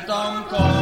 don't call.